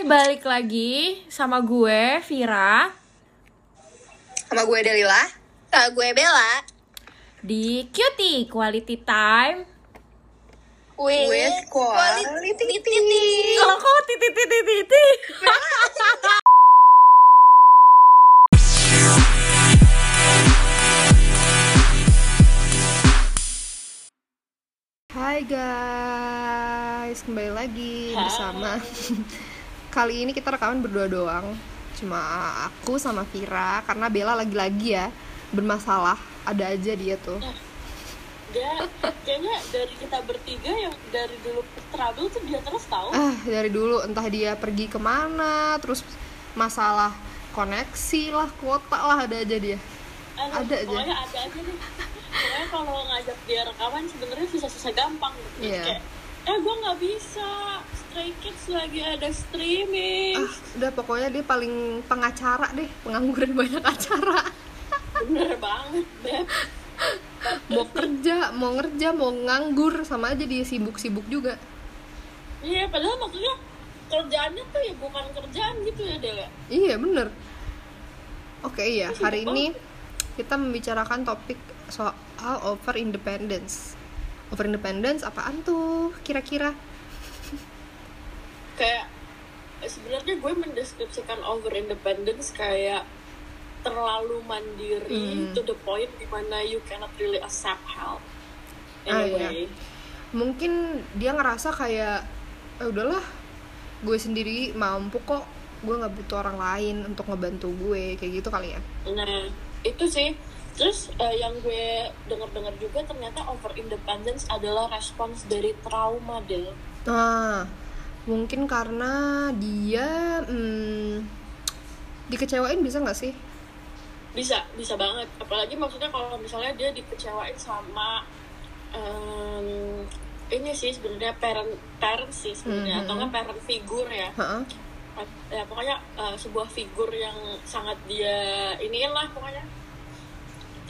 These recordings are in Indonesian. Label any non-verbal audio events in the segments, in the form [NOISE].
balik lagi sama gue Vira. Sama gue Delila. Sama gue Bella. Di Cutie Quality Time. With, quality, Kalau kok titit titit titit. Hai guys, kembali lagi bersama Kali ini kita rekaman berdua doang. Cuma aku sama Vira Karena Bella lagi-lagi ya Bermasalah, ada aja dia tuh. Dia kayaknya dari kita bertiga yang dari dulu trouble tuh dia terus tahu Ah, dari dulu. Entah dia pergi ke mana Terus masalah koneksi lah, kuota lah, ada aja dia. Aduh, ada aja. pokoknya ada aja nih pokoknya kalau ngajak dia rekaman sebenarnya susah-susah gampang gitu. Iya. kayak eh gue nggak bisa. Stray Kids lagi ada streaming. Ah, udah pokoknya dia paling pengacara deh. Pengangguran banyak acara. Bener banget beb. Mau kerja, mau ngerja, mau nganggur. Sama aja dia sibuk-sibuk juga. Iya padahal maksudnya kerjaannya tuh ya bukan kerjaan gitu ya Del ya? Iya bener. Oke iya. Hari ini kita membicarakan topik soal over independence Over independence apaan tuh kira-kira? kayak sebenarnya gue mendeskripsikan over independence kayak terlalu mandiri Hmm. to the point di mana you cannot really accept help in Ah, a iya. Mungkin dia ngerasa kayak eh, udahlah gue sendiri mampu kok gue nggak butuh orang lain untuk ngebantu gue kayak gitu kali ya nah itu sih terus eh, yang gue dengar-dengar juga ternyata over independence adalah respons dari trauma del Nah, mungkin karena dia hmm, dikecewain bisa nggak sih? bisa bisa banget apalagi maksudnya kalau misalnya dia dikecewain sama em, ini sih sebenarnya parent parent sih sebenarnya Mhm. atau nggak parent figure ya Heeh. ya pokoknya eh, sebuah figur yang sangat dia iniin lah pokoknya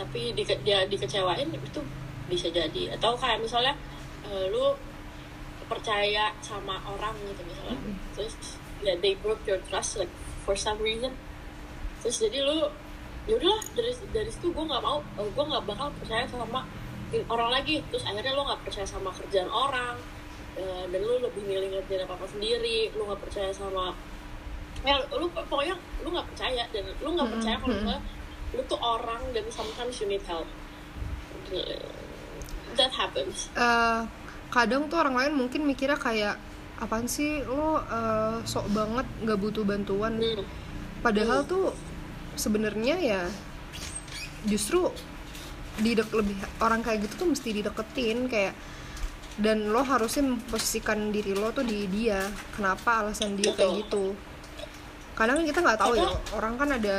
tapi di, dia dikecewain itu bisa jadi. Atau kayak misalnya eh, lu percaya sama orang gitu misalnya. Terus ya they broke your trust like for some reason. Terus jadi lu ya udahlah dari dari situ gue nggak mau gue nggak bakal percaya sama orang lagi. Terus akhirnya lu nggak percaya sama kerjaan orang eh, dan lu lebih milih ngerjain apa apa sendiri lu nggak percaya sama ya lu pokoknya lu nggak percaya dan lu nggak percaya kalau lu tuh orang dan sometimes you need help. That happens. Eh, kadang tuh orang lain mungkin mikirnya kayak apaan sih lo eh, sok banget nggak butuh bantuan? Hmm. padahal tuh sebenarnya ya justru didek lebih orang kayak gitu tuh mesti dideketin kayak dan lo harusnya memposisikan diri lo tuh di dia. Kenapa alasan dia kayak Betul. gitu kadang kan kita nggak tahu ya orang kan ada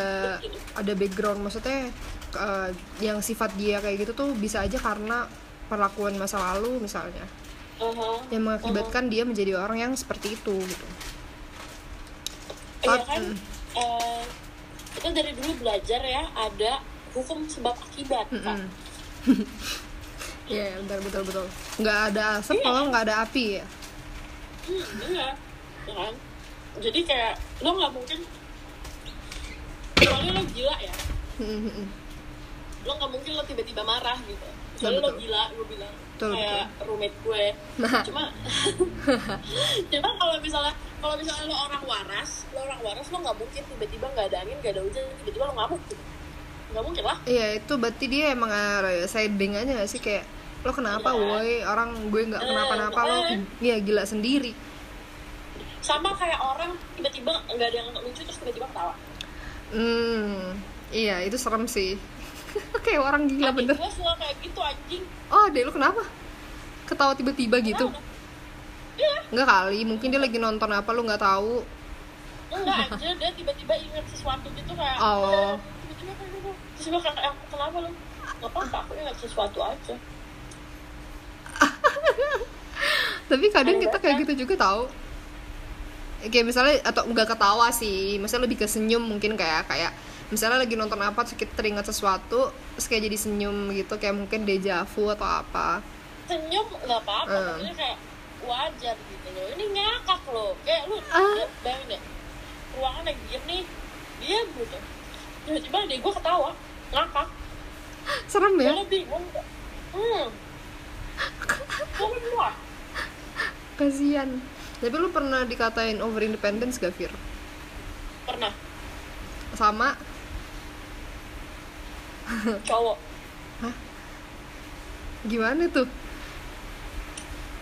ada background maksudnya eh, yang sifat dia kayak gitu tuh bisa aja karena perlakuan masa lalu misalnya Uh-huh. yang mengakibatkan dia menjadi orang yang seperti itu gitu Iya kan mm. eh, kita dari dulu belajar ya ada hukum sebab akibat Kak. Mm-mm. [LAUGHS] Iya, betul betul betul. Nggak ada asap Iya. kalau nggak ada api ya. Hmm, iya ya kan jadi kayak lo nggak mungkin soalnya lo gila ya Mm-mm. lo nggak mungkin lo tiba-tiba marah gitu Ya, soalnya lo betul. gila gue bilang Betul, kayak roommate gue Nah. cuma [LAUGHS] cuma kalau misalnya kalau misalnya lo orang waras lo orang waras lo nggak mungkin tiba-tiba nggak ada angin nggak ada hujan tiba-tiba lo ngamuk gitu nggak mungkin lah Iya itu berarti dia emang uh, siding aja gak sih kayak lo kenapa Iya. woi orang gue nggak kenapa-napa lo Eh. ya gila sendiri. Sama kayak orang tiba-tiba nggak ada yang lucu terus tiba-tiba ketawa Hmm, iya itu serem sih. [LAUGHS] kayak orang gila Adik bener. gue suka kayak gitu anjing Oh deh lo kenapa? Ketawa tiba-tiba gitu? iya Nggak kali, mungkin dia lagi nonton apa lo nggak tahu. enggak [LAUGHS] aja dia tiba-tiba ingat sesuatu gitu kayak Oh. tiba-tiba kayak gitu terus gue kayak "Eh, kenapa lo nggak apa-apa aku ingat sesuatu aja [LAUGHS] tapi kadang kita kayak kan? gitu juga tahu kayak misalnya atau nggak ketawa sih. Misalnya lebih ke senyum mungkin kayak kayak misalnya lagi nonton apa terus kita teringat sesuatu terus kayak jadi senyum gitu kayak mungkin deja vu atau apa. Senyum nggak apa-apa Hmm. maksudnya kayak wajar gitu loh. Ini ngakak loh. Kayak lu Ah. bayangin deh. Ruangan lagi diem nih. Diam gitu. Tiba-tiba deh gue ketawa. Ngakak. Serem ya? Gue bingung. Hmm. Gue kasihan tapi lu pernah dikatain over independence gak Fir? pernah. Sama. Cowok. Gimana tuh?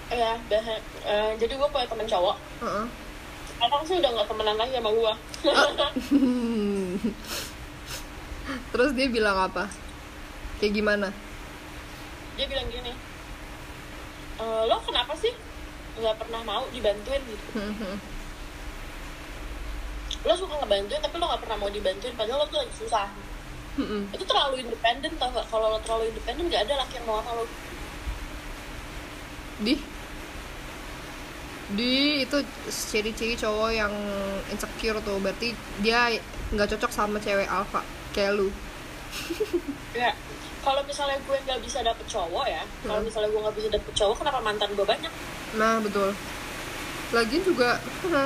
Ya bah- eh, jadi gue punya temen cowok. Heeh. sekarang sih udah gak temenan lagi sama gue [LAUGHS] terus dia bilang apa? Kayak gimana? Dia bilang gini "E, lo kenapa sih nggak pernah mau dibantuin gitu. Lo suka ngebantuin tapi lo nggak pernah mau dibantuin padahal lo tuh lagi susah. Mm-mm. itu terlalu independen tau gak kalau lo terlalu independen nggak ada laki yang mau sama lo. Di? Di itu ciri-ciri cowok yang insecure tuh. Berarti dia nggak cocok sama cewek alpha. Kayak lu ya kalau misalnya gue nggak bisa dapet cowok ya kalau Hmm. misalnya gue nggak bisa dapet cowok kenapa mantan gue banyak? Nah betul. Lagian juga [LAUGHS]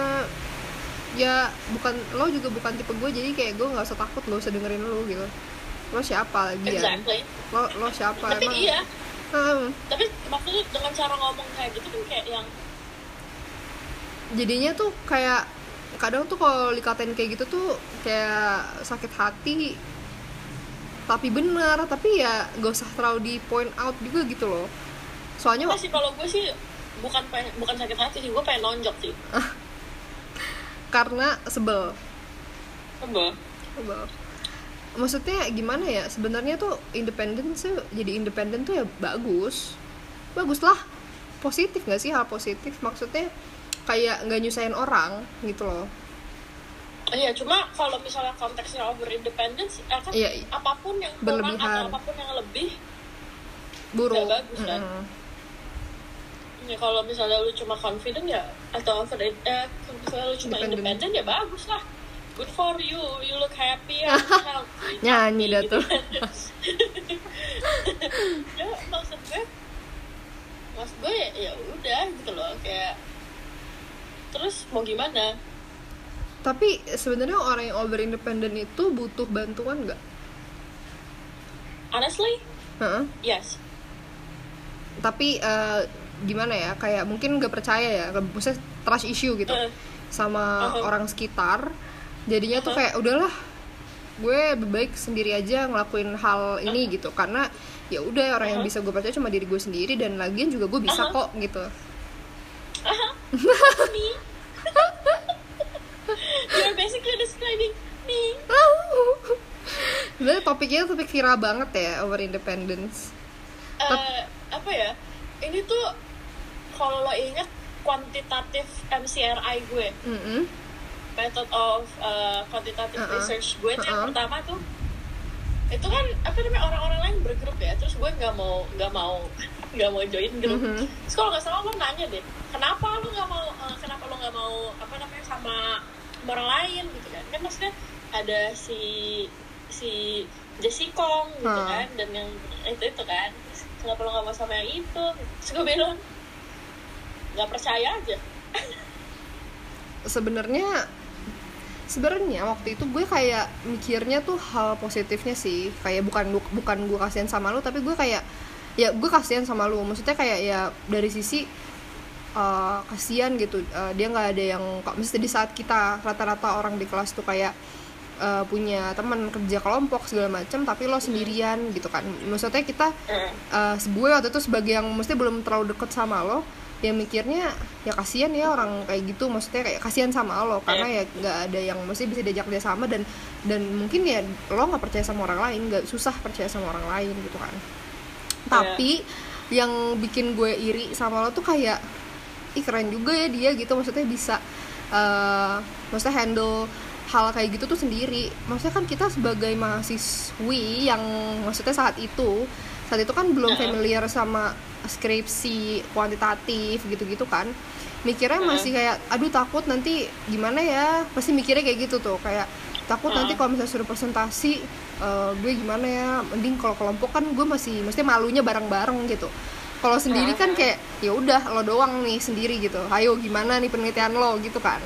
ya bukan lo juga bukan tipe gue jadi kayak gue nggak usah takut gak usah dengerin lo gitu. Lo siapa lagi ya? Exactly. Lo lo siapa tapi emang? iya. Hmm, tapi maksudnya dengan cara ngomong kayak gitu kan kayak yang jadinya tuh kayak kadang tuh kalau dikatain kayak gitu tuh kayak sakit hati tapi benar tapi ya gak usah terlalu di point out juga gitu loh. Soalnya Enggak sih kalau gue sih bukan pengen, bukan sakit hati sih gue pengen nonjok sih. [LAUGHS] Karena sebel. Coba. sebel. Maksudnya gimana ya sebenarnya tuh independen sih jadi independen tuh ya bagus. Bagus lah positif gak sih hal positif? Maksudnya kayak nggak nyusahin orang gitu loh Iya, cuma kalau misalnya konteksnya over independence, eh, kan Iya, iya. apa pun yang kurang Berlebihan. atau apa pun yang lebih, buruk Nggak bagus, kan? Mm-mm. ya kalau misalnya lu cuma confident ya, atau over, eh, misalnya lu cuma Independent. independent ya bagus lah. Good for you, you look happy and healthy. [LAUGHS] Nyanyi dah tuh. [LAUGHS] ya maksud gue, maksud gue ya, ya udah gitu loh kayak terus mau gimana? Tapi sebenarnya orang yang over independent itu butuh bantuan nggak? Honestly, Heeh. yes. Tapi eh, gimana ya? Kayak mungkin nggak percaya ya, maksudnya trust issue gitu Eh. sama Uh-huh. orang sekitar. Jadinya tuh Uh-huh. kayak udahlah, gue lebih baik sendiri aja ngelakuin hal ini gitu. Karena ya udah orang yang Uh-huh. bisa gue percaya cuma diri gue sendiri dan lagian juga gue bisa Uh-huh. kok gitu. [LAUGHS] me. Describing [LAUGHS] me. Sebenarnya topiknya topik viral banget ya over independence. Eh, apa ya? Ini tuh kalau lo inget kuantitatif MCRI gue, Mm-mm. method of uh, quantitative Uh-uh. research gue tuh yang Uh-uh. pertama tuh itu kan apa namanya orang-orang lain bergrup ya terus gue nggak mau nggak mau [LAUGHS] nggak mau join grup Mhm. terus kalau nggak salah lo nanya deh kenapa lo nggak mau eh, kenapa lo nggak mau apa namanya sama orang lain gitu kan. Kan maksudnya ada si si Jessicong gitu Hmm. kan dan yang itu itu kan. Terus kenapa lo nggak mau sama yang itu? Terus gue bilang nggak percaya aja. Sebenarnya sebenarnya waktu itu gue kayak mikirnya tuh hal positifnya sih. Kayak bukan bukan gue kasihan sama lu tapi gue kayak ya gue kasihan sama lu maksudnya kayak ya dari sisi uh, kasihan gitu. Uh, dia nggak ada yang kok mesti di saat kita rata-rata orang di kelas tuh kayak uh, punya teman kerja kelompok segala macam tapi lo sendirian gitu kan. Maksudnya kita Eh, uh, gue waktu itu sebagai yang mesti belum terlalu deket sama lo ya mikirnya ya kasihan ya orang kayak gitu. Maksudnya kayak kasihan sama lo karena ya nggak ada yang mesti bisa diajak dia sama dan dan mungkin ya lo nggak percaya sama orang lain nggak susah percaya sama orang lain gitu kan. Tapi yang bikin gue iri sama lo tuh kayak ih keren juga ya dia gitu. Maksudnya bisa uh, maksudnya handle hal kayak gitu tuh sendiri. Maksudnya kan kita sebagai mahasiswi yang maksudnya saat itu saat itu kan belum familiar sama skripsi kuantitatif gitu-gitu kan. Mikirnya masih kayak aduh takut nanti gimana ya? Pasti mikirnya kayak gitu tuh kayak takut nanti kalau misalnya suruh presentasi eh, gue gimana ya? Mending kalau kelompok kan gue masih mesti malunya bareng-bareng gitu kalau sendiri kan kayak ya udah lo doang nih sendiri gitu. Ayo gimana nih penelitian lo? Gitu kan.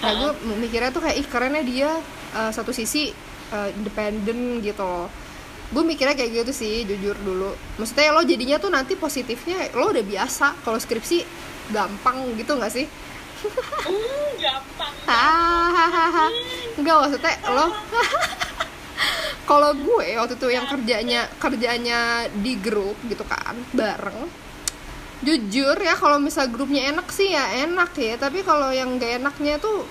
Nah gue mikirnya tuh kayak ih kerennya dia eh, satu sisi eh, independen gitu. Loh gue mikirnya kayak gitu sih jujur dulu. Maksudnya lo jadinya tuh nanti positifnya lo udah biasa. Kalau skripsi gampang gitu nggak sih? Hmm, gampang [LAUGHS] hahaha enggak maksudnya lo [LAUGHS] kalau gue waktu itu yang kerjanya kerjanya di grup gitu kan bareng. Jujur ya kalau misal grupnya enak sih ya enak ya tapi kalau yang gak enaknya tuh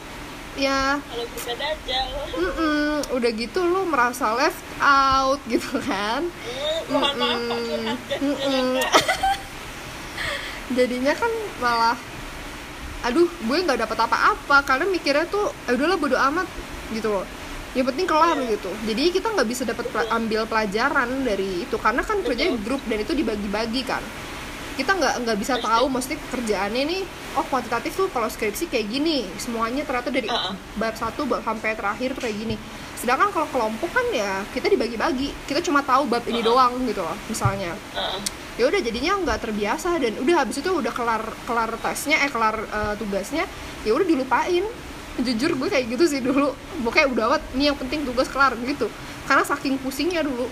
ya kalau bisa dajal. Mm-mm, udah gitu lo merasa left out gitu kan. Mm-mm. [LAUGHS] jadinya kan malah aduh gue nggak dapat apa-apa karena mikirnya tuh "Ah, udahlah bodo amat gitu loh yang penting kelar gitu. Jadi kita nggak bisa dapat pela- ambil pelajaran dari itu. Karena kan kerjanya grup dan itu dibagi-bagi kan. Kita nggak nggak bisa tahu mesti kerjaannya nih oh kuantitatif tuh kalau skripsi kayak gini. Semuanya ternyata dari Uh-uh. bab satu bab sampai terakhir tuh kayak gini. Sedangkan kalau kelompok kan ya kita dibagi-bagi. Kita cuma tahu bab ini doang gitu loh misalnya. Heeh. ya udah jadinya nggak terbiasa dan udah habis itu udah kelar kelar tesnya eh kelar eh, tugasnya ya udah dilupain jujur gue kayak gitu sih dulu. Pokoknya udah awet nih yang penting tugas kelar gitu. Karena saking pusingnya dulu.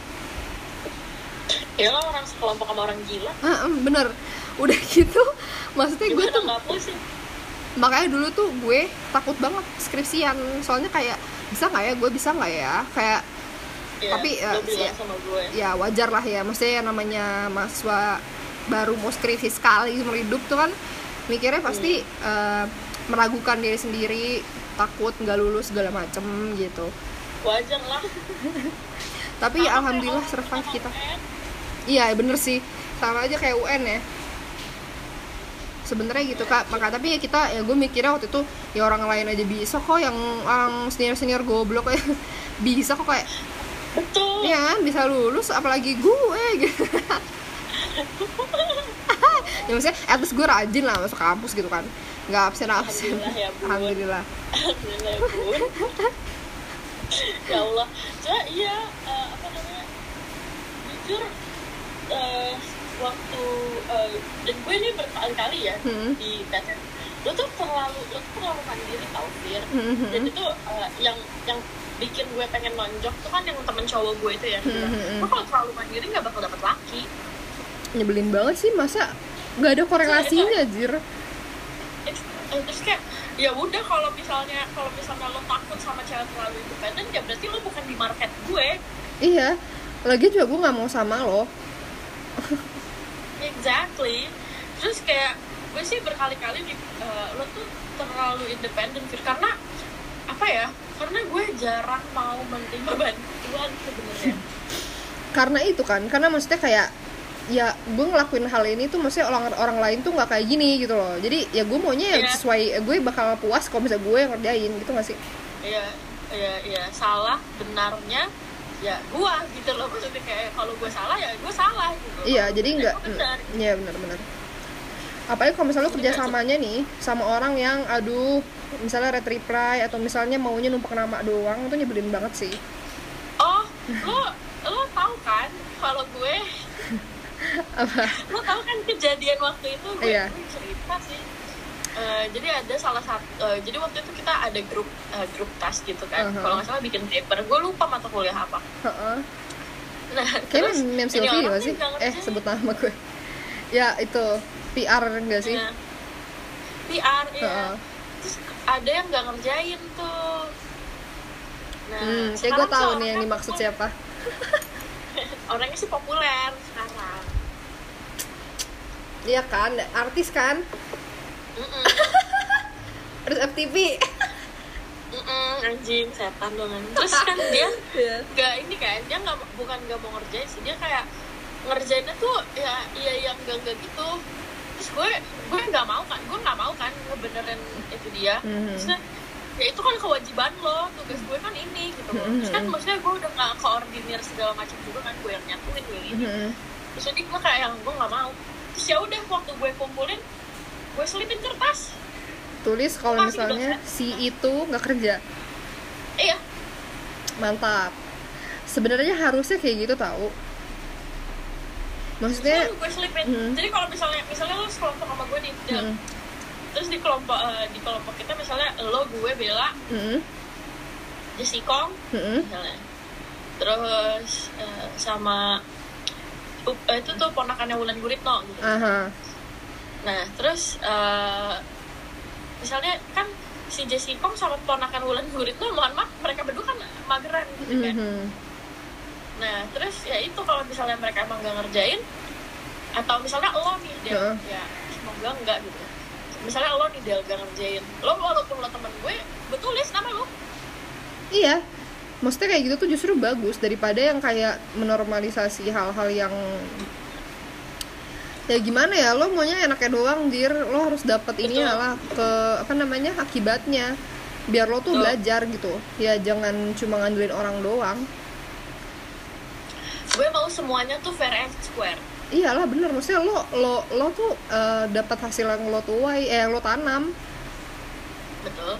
Ya lo orang sekelompok sama orang gila. Em, bener. Udah [LAUGHS] gitu maksudnya gue tuh nggak pusing? Makanya dulu tuh gue takut banget skripsian. Soalnya kayak bisa nggak ya? Gue bisa nggak ya? Kayak ya, Tapi, sama gue. Ya wajar lah ya. Maksudnya yang namanya mahasiswa baru mau skripsi sekali seumur hidup tuh kan mikirnya pasti eh, meragukan diri sendiri takut nggak lulus segala macem gitu. Wajar lah. Tapi ya, alhamdulillah survive kita. iya bener sih. Sama aja kayak UN ya. Sebenarnya gitu kak. Maka tapi ya kita ya gue mikirnya waktu itu ya orang lain aja bisa kok yang orang senior senior goblok ya. [LAUGHS] Bisa kok kayak betul. Ya bisa lulus apalagi gue gitu [LAUGHS] ya maksudnya at least gue rajin lah masuk kampus gitu kan. Nggak absen absen. Alhamdulillah ya, Bun. ya [LAUGHS] ya Allah. Cuma iya eh, apa namanya jujur eh, waktu eh, dan gue ini berkali-kali ya Hmm. di tesnya lo tuh terlalu lo tuh terlalu mandiri tau Fir. Hmm, dan itu eh, yang yang bikin gue pengen nonjok tuh kan yang temen cowok gue itu ya Hmm, hmm, hmm. lo kalau terlalu mandiri nggak bakal dapet laki. Nyebelin banget sih masa nggak ada korelasinya jir terus kayak ya udah kalau misalnya kalau misalnya lo takut sama cewek terlalu independen ya berarti lo bukan di market gue. Iya lagi juga gue nggak mau sama lo. Exactly. Terus kayak gue sih berkali-kali di eh, lo tuh terlalu independen Fir. karena apa ya karena gue jarang mau menerima bantuan sebenarnya. Karena itu kan karena maksudnya kayak ya gue ngelakuin hal ini tuh maksudnya orang orang lain tuh nggak kayak gini gitu loh. Jadi ya gue maunya ya Iya. sesuai gue bakal puas kalau misalnya gue yang ngerjain gitu gak sih? Iya iya iya. Salah benarnya ya gue gitu loh. Maksudnya kayak kalau gue salah ya gue salah gitu iya jadi nggak iya benar-benar apalagi kalau misalnya lo kerja samanya nih sama orang yang aduh misalnya red reply atau misalnya maunya numpuk nama doang itu nyebelin banget sih. Oh lo lo tahu kan kalau gue apa? Lo tahu kan kejadian waktu itu gue, Iya. gue cerita sih. Eh, jadi ada salah satu eh, jadi waktu itu kita ada grup eh, grup tas gitu kan. Uh-huh. kalau nggak salah bikin paper. Gue lupa mata kuliah apa. Heeh. nah kayaknya terus mem Sylvie tuh sih? eh sebut nama gue. Ya itu PR enggak sih? Nah, PR ya Heeh. terus ada yang nggak ngerjain tuh. Nah hmm kayak gue tahu tuh nih yang dimaksud siapa. [LAUGHS] Orangnya sih populer sekarang Iya kan, artis kan, Mm-mm. terus FTV. Mm-mm, anjing setan dong terus kan dia Iya. nggak ini kan dia nggak bukan nggak mau ngerjain sih dia kayak ngerjainnya tuh ya iya yang enggak enggak gitu terus gue gue nggak mau kan gue nggak mau kan ngebenerin itu dia Mhm. terus ya itu kan kewajiban lo tugas gue kan ini gitu loh terus kan Mhm. maksudnya gue udah nggak koordinir segala macam juga kan gue yang nyatuin gue ini Mhm. terus jadi gue kayak yang gue nggak mau terus ya udah waktu gue kumpulin gue selipin kertas Tulis kalau misalnya dosen. si itu nggak kerja, iya mantap. Sebenarnya harusnya kayak gitu tahu. maksudnya gue selipin Hmm. jadi kalau misalnya misalnya lo sekelompok sama gue nih Del. Mm. terus di kelompok eh, di kelompok kita misalnya lo gue Bella mm, Jessica mm, misalnya terus eh, sama uh, itu tuh ponakannya Wulan Guritno gitu. Aha. Nah terus eh, misalnya kan si Jessica sama ponakan Wulan Guritno mohon maaf mereka berdua kan mageran gitu kan. Mhm. nah terus ya itu kalau misalnya mereka emang gak ngerjain atau misalnya lo nih Del Heeh. ya semoga enggak gitu. Misalnya lo nih Del gak ngerjain lo walaupun lo temen gue gue tulis nama lo? Iya, maksudnya kayak gitu tuh justru bagus daripada yang kayak menormalisasi hal-hal yang ya gimana ya lo maunya enaknya doang dir. Lo harus dapat ini lah ke apa namanya akibatnya. Biar lo tuh Betul. belajar gitu. Ya jangan cuma ngandelin orang doang. Gue mau semuanya tuh fair and square. Iyalah bener. Maksudnya lo lo lo tuh eh, dapat hasil yang lo tuai eh yang lo tanam. Betul.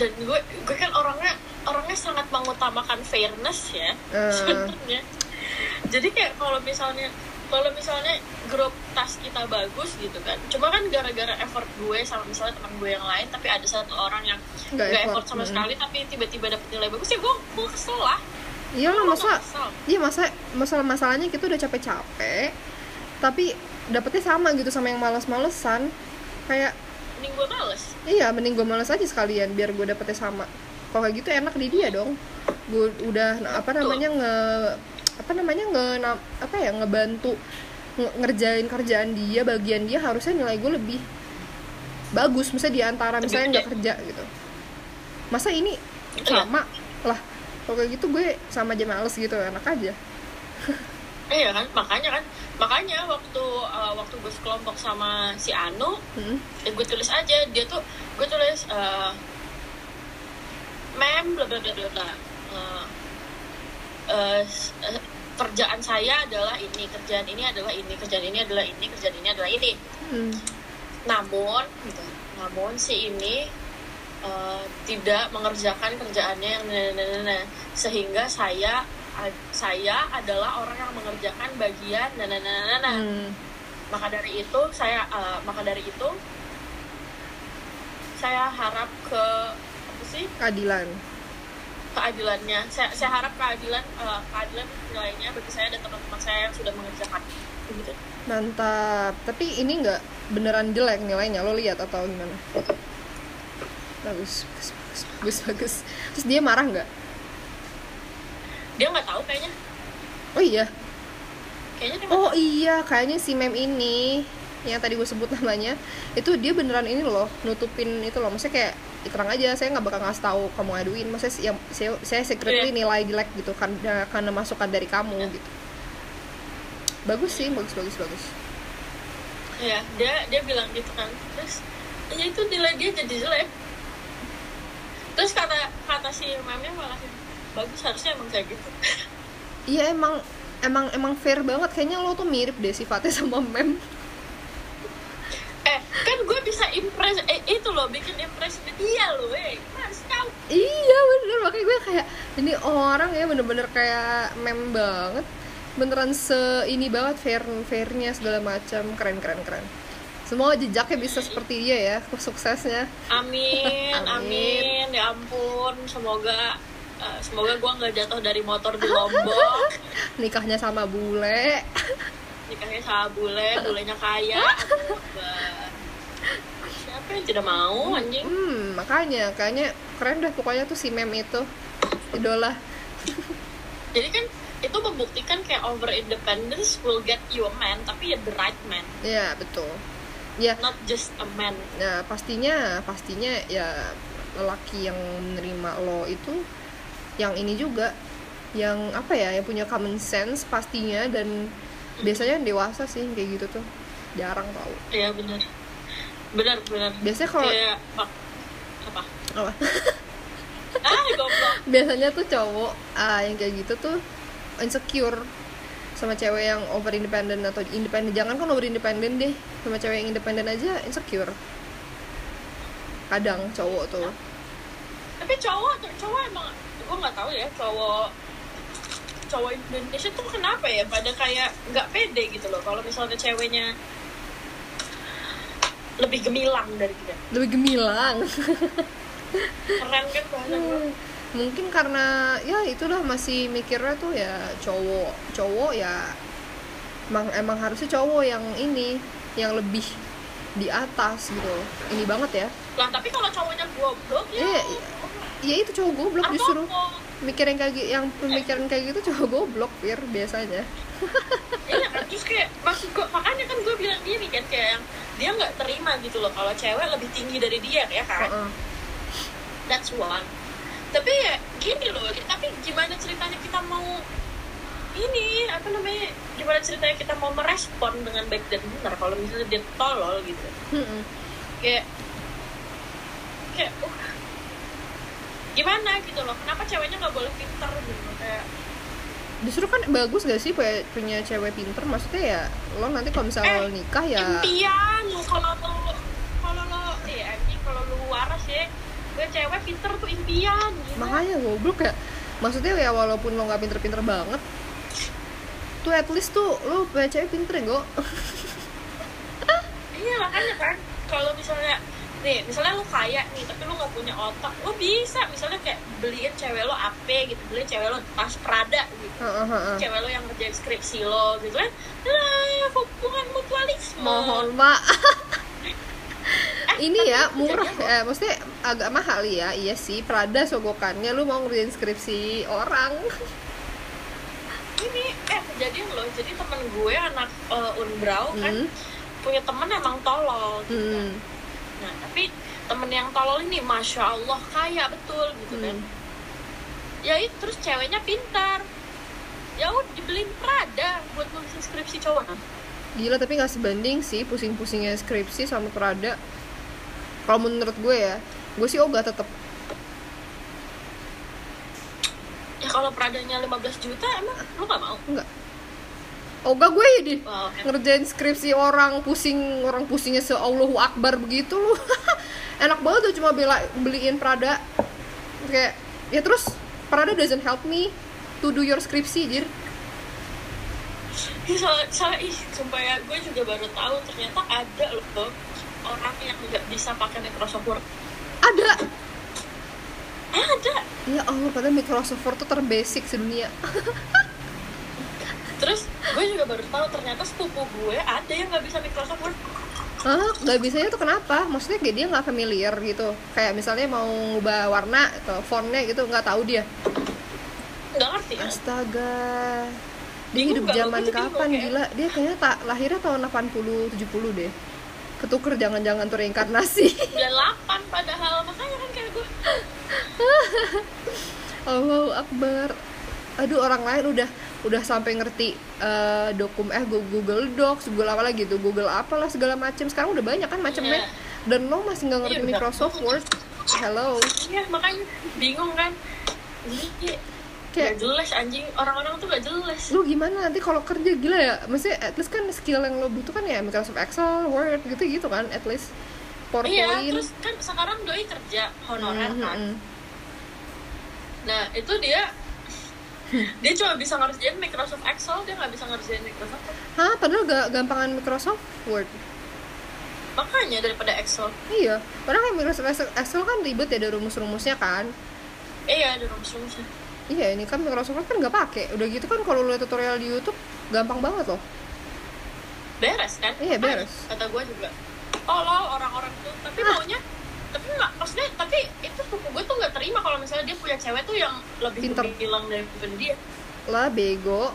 Dan gue gue kan orangnya orangnya sangat mengutamakan fairness ya Eh. sebenarnya jadi kayak kalau misalnya kalau misalnya grup tas kita bagus gitu kan cuma kan gara-gara effort gue sama misalnya teman gue yang lain tapi ada satu orang yang Nggak effort, effort sama mm. sekali tapi tiba-tiba dapet nilai bagus ya gue gue kesel lah iyalah Gue masa iya masa masalah masalahnya kita udah capek-capek tapi dapetnya sama gitu sama yang males-malesan kayak mending gue males Iya, mending gue males aja sekalian biar gue dapetnya sama. Kalau kayak gitu enak di dia dong. Gue udah apa namanya nge apa namanya nge apa ya ngebantu nge- ngerjain kerjaan dia, bagian dia harusnya nilai gue lebih bagus misalnya di antara misalnya nggak gede. kerja gitu. Masa ini Iya. sama lah. Kalau kayak gitu gue sama aja males gitu, enak aja. iya kan makanya kan makanya waktu uh, waktu gue sekelompok sama si Anu Hmm. ya gue tulis aja dia tuh gue tulis uh, mem bla bla bla bla Uh, uh, kerjaan saya adalah ini kerjaan ini adalah ini kerjaan ini adalah ini kerjaan ini adalah ini Hmm. namun gitu namun si ini uh, tidak mengerjakan kerjaannya yang nah, nah, nah, nah. sehingga saya saya adalah orang yang mengerjakan bagian nah nah nah nah, nah. Hmm. maka dari itu saya uh, maka dari itu saya harap ke sih Keadilan. keadilannya saya, saya harap keadilan uh, keadilan nilainya bagi saya dan teman-teman saya yang sudah mengerjakan gitu Mantap. Tapi ini nggak beneran jelek nilainya. Lo lihat atau gimana? Bagus, bagus, bagus, bagus, bagus. Terus dia marah nggak? dia nggak tahu kayaknya Oh iya. kayaknya Oh iya, kayaknya si mem ini yang tadi gue sebut namanya itu dia beneran ini loh nutupin itu loh. Maksudnya kayak "Ya, terang aja saya nggak bakal ngasih tahu kamu aduin maksudnya yang saya saya secretly Iya. nilai jelek gitu karena karena masukan dari kamu gitu. Bagus sih bagus bagus bagus. Ya dia dia bilang gitu kan. Terus ya itu nilai dia jadi jelek. Terus kata kata si memnya malah bagus harusnya emang kayak gitu. [LAUGHS] Iya emang emang emang fair banget. Kayaknya lo tuh mirip deh sifatnya sama mem eh kan gue bisa impress eh itu loh bikin impress ke dia loh eh. Harus tahu iya bener. Makanya gue kayak ini orang ya bener-bener kayak mem banget. Beneran se ini banget fair fairnya segala macam. Keren keren keren. Semoga jejaknya bisa seperti dia ya suksesnya. Amin [LAUGHS] Amin. amin. Ya ampun semoga eh, semoga gue nggak jatuh dari motor di lombok. [LAUGHS] Nikahnya sama bule [LAUGHS] nikahnya sama bule bulenya kaya. Siapa yang tidak mau anjing? hmm makanya kayaknya keren deh pokoknya tuh si mem itu idola. Jadi kan itu membuktikan kayak over independence will get you a man tapi ya the right man. Ya betul. Ya. Not just a man. Nah, pastinya pastinya ya lelaki yang menerima lo itu yang ini juga yang apa ya yang punya common sense pastinya dan biasanya dewasa sih kayak gitu tuh. Jarang tau. Iya benar. Benar benar. Biasanya kalau apa? Apa? [LAUGHS] Ah biasanya tuh cowok ah yang kayak gitu tuh insecure sama cewek yang over independent atau independen jangan kan over independen deh. Sama cewek yang independen aja insecure. Kadang cowok tuh. Tapi cowok cowok emang gue nggak tahu ya cowok cowok Indonesia tuh kenapa ya? Pada kayak nggak pede gitu loh. Kalau misalnya ceweknya lebih gemilang dari kita. Lebih gemilang. Keren kan bahasa gue mungkin karena ya itulah masih mikirnya tuh ya cowok cowok ya emang emang harusnya cowok yang ini yang lebih di atas gitu. Ini banget ya. Lah tapi kalau cowoknya goblok ya Iya, ya itu cowok goblok apa mikirin kayak gi- yang pemikiran kayak gitu cowok goblok pir biasanya [LAUGHS] iya kan terus kayak maksud gue makanya kan gue bilang gini kan kayak yang dia nggak terima gitu loh kalau cewek lebih tinggi dari dia ya kan Heeh. that's one tapi ya gini loh tapi gimana ceritanya kita mau ini apa namanya gimana ceritanya kita mau merespon dengan baik dan benar kalau misalnya dia tolol gitu Mm-mm. kayak kayak uh, gimana gitu loh? Kenapa ceweknya nggak boleh pinter gitu? Kayak justru kan bagus gak sih punya, punya cewek pinter? Maksudnya ya lo nanti kalau misalnya lo nikah ya impian lo kalau lo kalau lo eh anjing kalau lo waras ya gue cewek pinter tuh impian gitu. makanya goblok ya maksudnya ya walaupun lo nggak pinter-pinter banget tuh at least tuh lo punya cewek pinter ya go iya makanya kan kalau misalnya nih misalnya lo kaya nih tapi lo nggak punya otak lo bisa misalnya kayak beliin cewek lo AP gitu beliin cewek lo tas Prada gitu. Heeh, heeh. cewek lo yang ngerjain skripsi lo gitu kan. Lah hubungan mutualisme mohon mak. [LAUGHS] Ini ya murah eh, maksudnya agak mahal ya. Iya sih Prada sogokannya lu mau ngerjain skripsi orang. Ini eh kejadian loh. Jadi temen gue anak eh, unbrau kan Hmm. punya temen emang tolol gitu kan. Nah tapi temen yang tolol ini masya allah kaya betul gitu kan. Hmm. ya itu terus ceweknya pintar. Ya udah dibeliin Prada buat nulisin skripsi cowok. Gila tapi nggak sebanding sih pusing-pusingnya skripsi sama Prada. Kalau menurut gue ya gue sih ogah tetep. Ya kalau Pradanya 15 juta emang lu gak mau? Enggak ogah gue ya deh wow, ngerjain skripsi orang pusing orang pusingnya se Allahu Akbar begitu lu. [LAUGHS] Enak banget tuh cuma bela beliin Prada. Kayak ya terus Prada doesn't help me to do your skripsi jir. Soal, soal, ih, sumpah ya, gue juga baru tahu ternyata ada loh orang yang nggak bisa pakai Microsoft Word. ada. Ada. ya Allah padahal Microsoft Word tuh terbasic sedunia [LAUGHS] Terus gue juga baru tahu ternyata sepupu gue ada yang nggak bisa Microsoft Word. Hah, nggak bisanya tuh kenapa? Maksudnya kayak dia nggak familiar gitu. Kayak misalnya mau ngubah warna atau fontnya gitu nggak tahu dia. Nggak ngerti ya. Astaga. Dia Bingung hidup zaman bingung, kapan kayak- gila? Dia kayaknya tak lahirnya tahun 80 70 deh. Ketuker jangan-jangan tuh reinkarnasi. 98 padahal makanya kan kayak gue. [LAUGHS] Allahu Akbar. Aduh orang lain udah udah sampai ngerti eh, dokum eh Google Docs, Google apa lagi tuh, Google apalah segala macam. Sekarang udah banyak kan macamnya. Iya. Dan lo masih nggak ngerti Iya, udah. Microsoft Word. Hello. Iya makanya bingung kan. Jadi kayak nggak jelas anjing orang-orang tuh gak jelas. lu gimana nanti kalau kerja gila ya maksudnya at least kan skill yang lo butuhkan ya Microsoft Excel, Word gitu gitu kan at least PowerPoint Iya, terus kan sekarang doi kerja honorer Hmm, kan. hmm, hmm. Nah itu dia [LAUGHS] dia cuma bisa ngerjain Microsoft Excel, dia nggak bisa ngerjain Microsoft. Hah, padahal gak gampangan Microsoft Word Makanya daripada Excel. iya padahal kan Microsoft Excel, kan ribet ya ada rumus-rumusnya kan Iya, ada rumus-rumusnya. iya ini kan Microsoft Word kan nggak pakai udah gitu kan kalau lu lihat tutorial di YouTube gampang banget loh Beres kan? Iya, beres. Kata gue juga. Tolol orang-orang tuh. Tapi Ah. maunya maksudnya tapi itu sepupu gue tuh nggak terima kalau misalnya dia punya cewek tuh yang lebih Pinter. bilang daripada dia. Lah bego.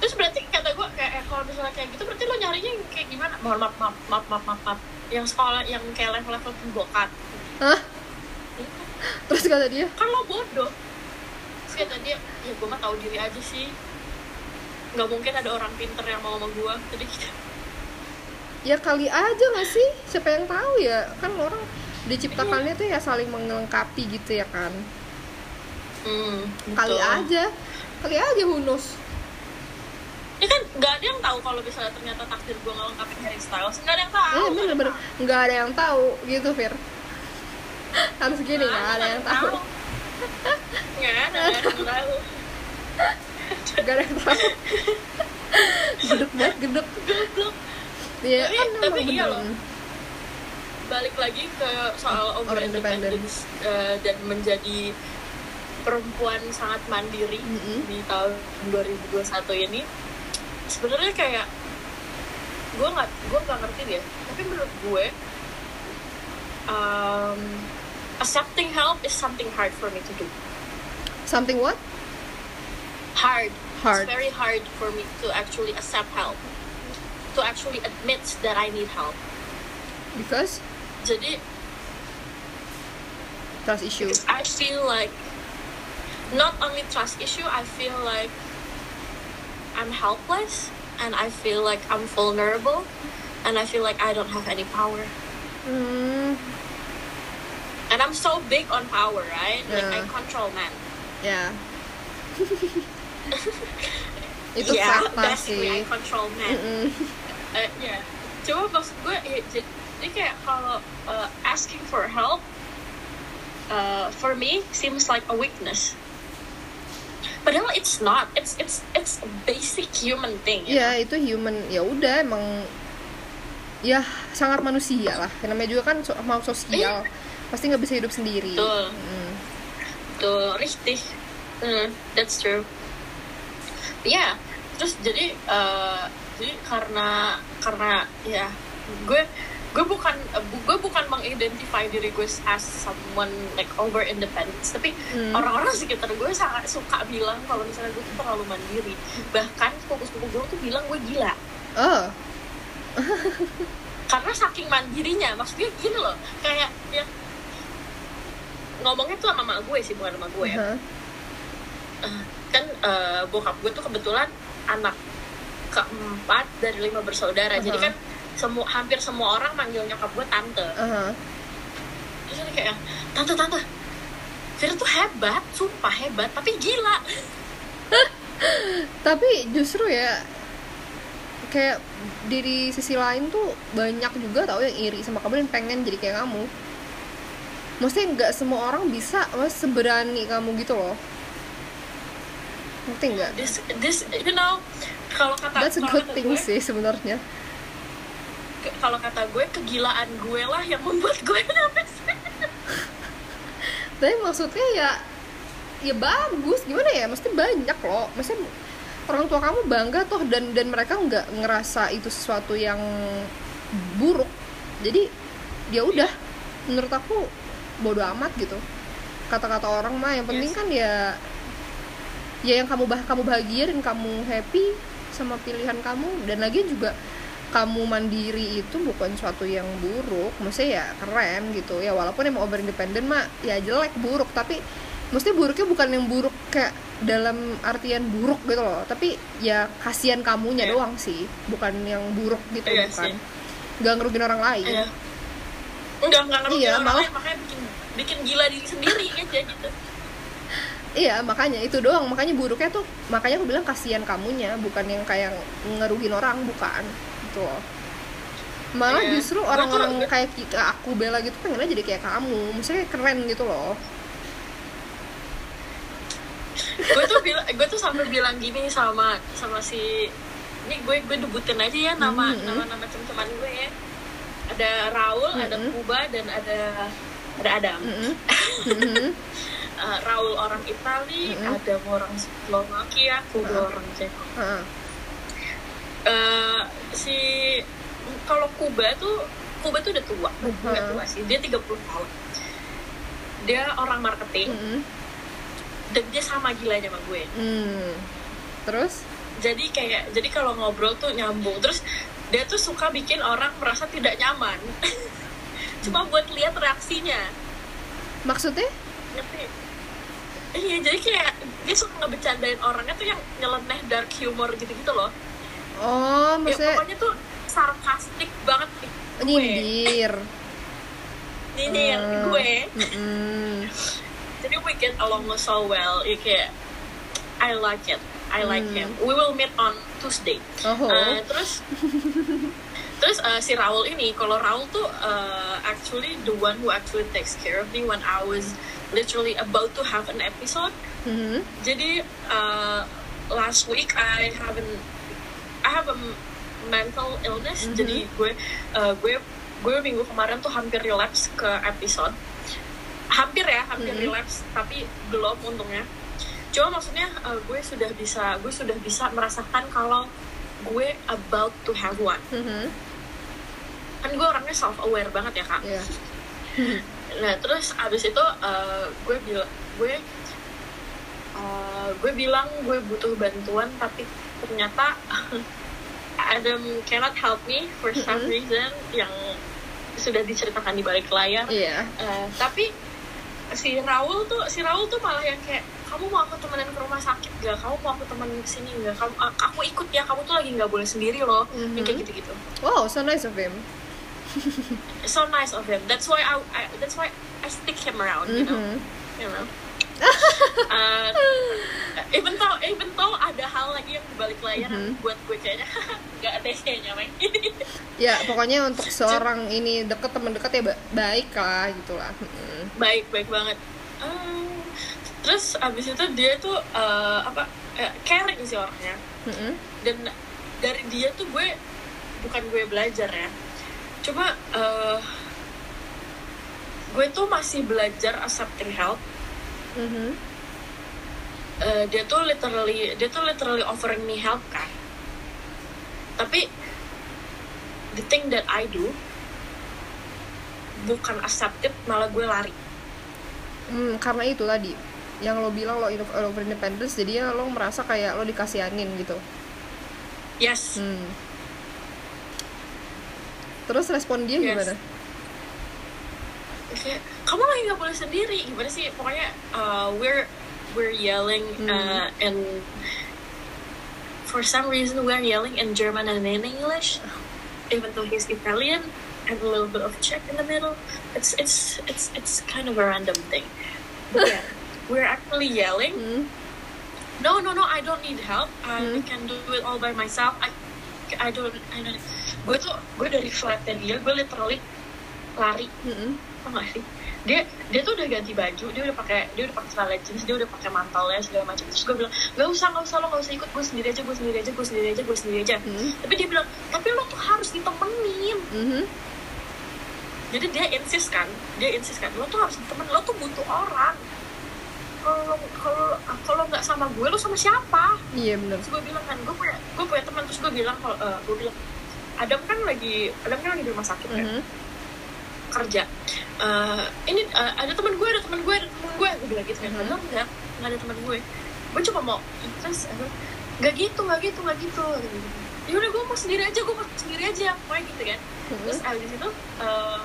Terus berarti kata gue kayak eh, kalau misalnya kayak gitu berarti lo nyarinya yang kayak gimana? Mohon maaf maaf maaf maaf maaf, maaf. yang sekolah yang kayak level level pembokat. Hah? terus kata dia? Kan lo bodoh. Terus kata dia ya gue mah tahu diri aja sih. Nggak mungkin ada orang pinter yang mau sama gue jadi gitu ya kali aja gak sih? Siapa yang tahu ya? Kan orang diciptakannya tuh ya saling melengkapi gitu ya kan? Hmm, kali betul. aja. Kali aja knows? Ya kan nggak ada yang tahu kalau misalnya ternyata takdir gue ngelengkapin Harry Styles. Nggak ada yang tahu eh bener bener. nggak ada yang tahu gitu Fir. Harus gini nggak ada yang tahu. nggak ada yang tahu. Gak ada yang tahu. Gedek banget gedek. Goblok. ya Tapi- kan tapi iya loh. Balik lagi ke soal over Over independence eh, dan menjadi perempuan sangat mandiri Mm-mm. di tahun 2021 ini. Sebenarnya kayak gue nggak gue nggak ngerti deh. Tapi menurut gue um, accepting help is something hard for me to do. Something what? Hard. Hard. it's very hard for me to actually accept help. To actually admit that I need help. Because jadi trust issue I feel like not only trust issue, I feel like I'm helpless and I feel like I'm vulnerable and I feel like I don't have any power. hmm And I'm so big on power, right? Like I control man. ya [LAUGHS] itu yeah, fakta basically I control man. Mm-mm. Eh, ya. Coba maksud gue ya, jadi, kayak kalau uh, asking for help uh, for me seems like a weakness. Padahal it's not. It's it's it's a basic human thing. ya itu human ya udah emang ya sangat manusia lah namanya juga kan so- mau sosial pasti nggak bisa hidup sendiri Betul. Mm. Tuh, richtig. Hmm, that's true. Ya, terus jadi eh, jadi karena karena ya gue gue bukan gue bukan mengidentify diri gue as someone like over independence tapi Hmm. orang-orang sekitar gue sangat suka bilang kalau misalnya gue tuh terlalu mandiri bahkan sepupu-sepupu gue tuh bilang gue gila oh [LAUGHS] karena saking mandirinya maksudnya gini loh kayak ya ngomongnya tuh sama mak gue sih bukan sama gue ya Hah? Eh, kan eh, bokap gue tuh kebetulan anak keempat dari lima bersaudara jadi Uh-huh. kan semua hampir semua orang manggil nyokap gue tante. Aha. terus dia kayak tante tante. Fira tuh hebat sumpah hebat tapi gila. [LAUGHS] Tapi justru ya kayak dari sisi lain tuh banyak juga tau yang iri sama kamu dan pengen jadi kayak kamu. Maksudnya nggak semua orang bisa mas seberani kamu gitu loh. Ngerti nggak? This this you know kalau kata that's a good thing gue, sih sebenarnya kalau kata gue kegilaan gue lah yang membuat gue [LAUGHS] sini. tapi maksudnya ya ya bagus. Gimana ya? Mesti banyak loh. Maksudnya orang tua kamu bangga toh dan dan mereka nggak ngerasa itu sesuatu yang buruk. Jadi ya udah. Menurut aku bodo amat gitu. Kata-kata orang mah yang penting Yes. kan ya ya yang kamu bah kamu bahagia dan kamu happy sama pilihan kamu. Dan lagi juga kamu mandiri itu bukan suatu yang buruk maksudnya ya keren gitu. Ya walaupun emang over independent mah ya jelek buruk. Tapi maksudnya buruknya bukan yang buruk kayak dalam artian buruk gitu loh. Tapi ya kasihan kamunya Iya. doang sih. Bukan yang buruk gitu Iya bukan. nggak ngerugin orang lain. Iya. enggak enggak ngerti Iya, orang malah- lain, makanya bikin bikin gila diri sendiri aja gitu. Iya makanya itu doang. Makanya buruknya tuh makanya aku bilang kasihan kamunya. Bukan yang kayak ngerugin orang bukan gitu loh. malah Iya. justru orang-orang kayak kita aku bela gitu pengennya jadi kayak kamu maksudnya keren gitu loh gue tuh bilang gue tuh sampai bilang gini sama sama si ini gue gue debutin aja ya nama Mhm. nama nama teman-teman gue ya ada Raul ada Mhm. Kuba dan ada ada Adam Mm-mm. Mm-mm. [LAUGHS] Eh, Raul orang Itali Mhm. Adam orang Slovakia Kuba Ah. orang Ceko Ah, Eh, si kalau Kuba tuh Kuba tuh udah tua. Mhm. udah tua sih. Dia 30 tahun. Dia orang marketing. Mm-mm. dan dia sama gilanya sama gue. Mm. terus? Jadi kayak jadi kalau ngobrol tuh nyambung. Terus dia tuh suka bikin orang merasa tidak nyaman. [LAUGHS] Cuma buat lihat reaksinya. Maksudnya? Ngerti? Iya jadi kayak dia suka ngebecandain orangnya tuh yang nyeleneh dark humor gitu-gitu loh oh ya, maksudnya pokoknya tuh sarkastik banget nih gue nyindir nyindir Hmm. gue Mm-mm. jadi we get along so well ya kayak I like it I like Hmm. him we will meet on Tuesday oh Uh, terus [LAUGHS] terus uh, si Raul ini kalau Raul tuh uh, actually the one who actually takes care of me when I was literally about to have an episode Mhm. jadi uh, last week I haven't have a mental illness Mhm. jadi gue uh, gue gue minggu kemarin tuh hampir relapse ke episode hampir ya hampir Mhm. relapse tapi belum untungnya cuma maksudnya uh, gue sudah bisa gue sudah bisa merasakan kalau gue about to have one Mhm. kan gue orangnya self aware banget ya kak Iya. [LAUGHS] Nah terus abis itu uh, gue bilang gue uh, gue bilang gue butuh bantuan tapi ternyata [LAUGHS] Adam cannot help me for some Mhm. reason yang sudah diceritakan di balik layar. Iya. Uh, tapi si Raul tuh si Raul tuh malah yang kayak kamu mau aku temenin ke rumah sakit gak? Kamu mau aku temenin ke sini gak? Kamu aku ikut ya. Kamu tuh lagi nggak boleh sendiri loh. Mhm. Yang kayak gitu-gitu. Wow, so nice of him. So nice of him. That's why I, I that's why I stick him around. You know. Mhm. you know. Uh, even though even though ada hal lagi yang dibalik layar yang Mhm. buat gue kayaknya [LAUGHS] nggak ada kayaknya Meng. Ya, pokoknya untuk seorang ini deket teman dekat ya ba- baik lah gitu lah. Mhm. baik baik banget Uh, terus abis itu dia tuh uh, apa eh, caring sih orangnya Mhm. dan dari dia tuh gue bukan gue belajar ya cuma uh, gue tuh masih belajar accepting help Mhm. Eh, dia tuh literally dia tuh literally offering me help kan tapi the thing that I do bukan accepted malah gue lari Hmm, karena itu tadi yang lo bilang lo over independence jadinya lo merasa kayak lo dikasihanin gitu. yes Hmm. Terus respon dia Yes. gimana? kayak kamu lagi nggak boleh sendiri. Gimana sih? Pokoknya uh, we're we're yelling uh, and for some reason we're yelling in German and in English even though he's Italian and a little bit of Czech in the middle. It's it's it's it's kind of a random thing. But yeah [LAUGHS] we're actually yelling. Hmm. no no no I don't need help. I Hmm. can do it all by myself. I I don't I don't gue tuh gue dari flatnya dia gue literally lari. Apa nggak sih dia dia tuh udah ganti baju dia udah pakai dia udah pakai celana jeans dia udah pakai mantelnya segala macam terus gue bilang nggak usah nggak usah lo nggak usah ikut gue sendiri aja gue sendiri aja gue sendiri aja gue sendiri aja Hmm. tapi dia bilang tapi lo tuh harus ditemenin Mhm. jadi dia insist kan dia insist kan lo tuh harus ditemenin lo tuh butuh orang kalau kalau kalau nggak sama gue lo sama siapa Iya benar. terus gue bilang kan gue punya gue punya teman terus gue bilang kalau eh, gue bilang Adam kan lagi Adam kan lagi di rumah sakit kan Mhm. Kerja. Eh, ini eh, ada teman gue ada teman gue ada teman gue gue bilang gitu. Kan padahal enggak nggak ada teman gue. Gue cuma mau terus eh, nggak gitu nggak gitu nggak gitu. Ya udah gue mau sendiri aja gue mau sendiri aja pokoknya gitu kan. Terus Mhm. abis itu eh,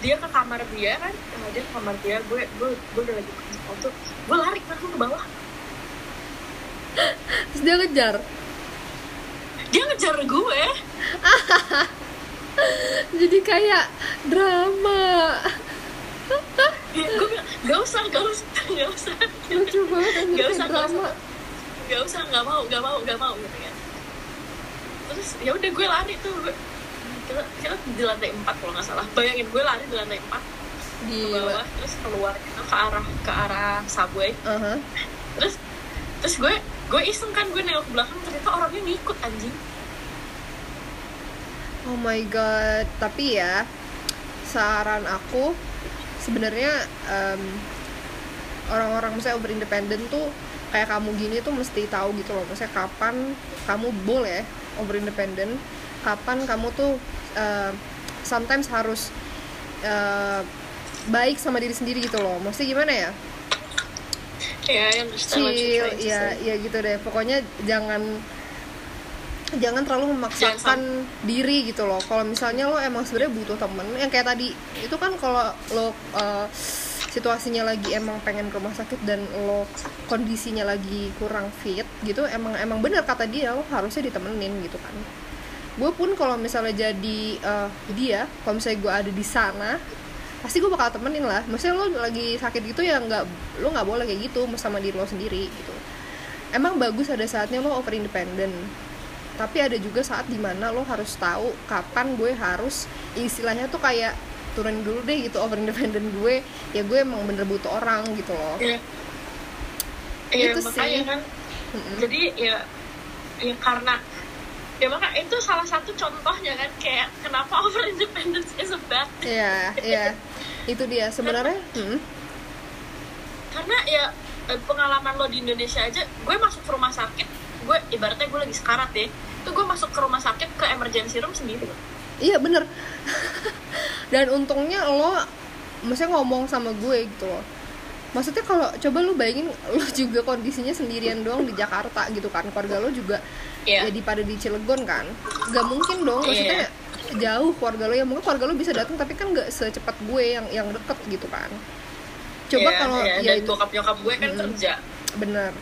dia ke kamar dia kan eh, dia ke kamar dia gue gue gue udah lagi pakai sepatu gue lari langsung ke bawah. Terus dia ngejar. dia ngejar gue [LAUGHS] Jadi kayak drama. Dia- gue bilang gak usah gak usah gak usah Lucu banget kayak usah, drama. usah. gak usah nggak mau nggak mau nggak mau gitu kan terus ya udah gue lari tuh gue kita, kita di lantai empat kalau nggak salah bayangin gue lari di lantai empat ke Gila. bawah terus keluar gitu ke arah ke arah subway Aha. terus terus gue gue iseng kan gue nengok ke belakang ternyata orangnya ngikut anjing Oh my god, tapi ya saran aku sebenarnya em, orang-orang misalnya over independent tuh kayak kamu gini tuh mesti tahu gitu loh, misalnya kapan kamu boleh over independent, kapan kamu tuh em, sometimes harus eh, baik sama diri sendiri gitu loh. Maksudnya gimana ya? ya you're Chill, ya ya gitu deh. Pokoknya jangan jangan terlalu memaksakan diri gitu loh. Kalau misalnya lo emang sebenarnya butuh temen, yang kayak tadi itu kan kalau lo uh, situasinya lagi emang pengen ke rumah sakit dan lo kondisinya lagi kurang fit gitu, emang emang bener kata dia lo harusnya ditemenin gitu kan. Gue pun kalau misalnya jadi uh, dia, kalau misalnya gue ada di sana, pasti gue bakal temenin lah. Maksudnya lo lagi sakit gitu ya nggak lo nggak boleh kayak gitu sama diri lo sendiri gitu. Emang bagus ada saatnya lo over independent tapi ada juga saat di mana lo harus tahu kapan gue harus istilahnya tuh kayak turunin dulu deh gitu over independent gue ya gue emang bener butuh orang gitu loh Iya. Iya, Itu makanya sih. kan. Mm-mm. Jadi ya, ya karena ya maka itu salah satu contohnya kan kayak kenapa over independence is a bad thing. Iya, iya. Itu dia sebenarnya. hmm, karena ya eh, pengalaman lo di Indonesia aja gue masuk ke rumah sakit gue ibaratnya gue lagi sekarat ya itu gue masuk ke rumah sakit ke emergency room sendiri Iya bener. [LAUGHS] Dan untungnya lo, maksudnya ngomong sama gue gitu loh. Maksudnya kalau coba lu bayangin [LAUGHS] lo juga kondisinya sendirian doang di Jakarta gitu kan, keluarga lo juga Iya. jadi pada di Cilegon kan, gak mungkin dong. Maksudnya jauh keluarga lo ya mungkin keluarga lo bisa datang tapi kan gak secepat gue yang yang deket gitu kan. Coba Iya, kalau iya, ya dan bokap nyokap gue kan Mm-mm. kerja bener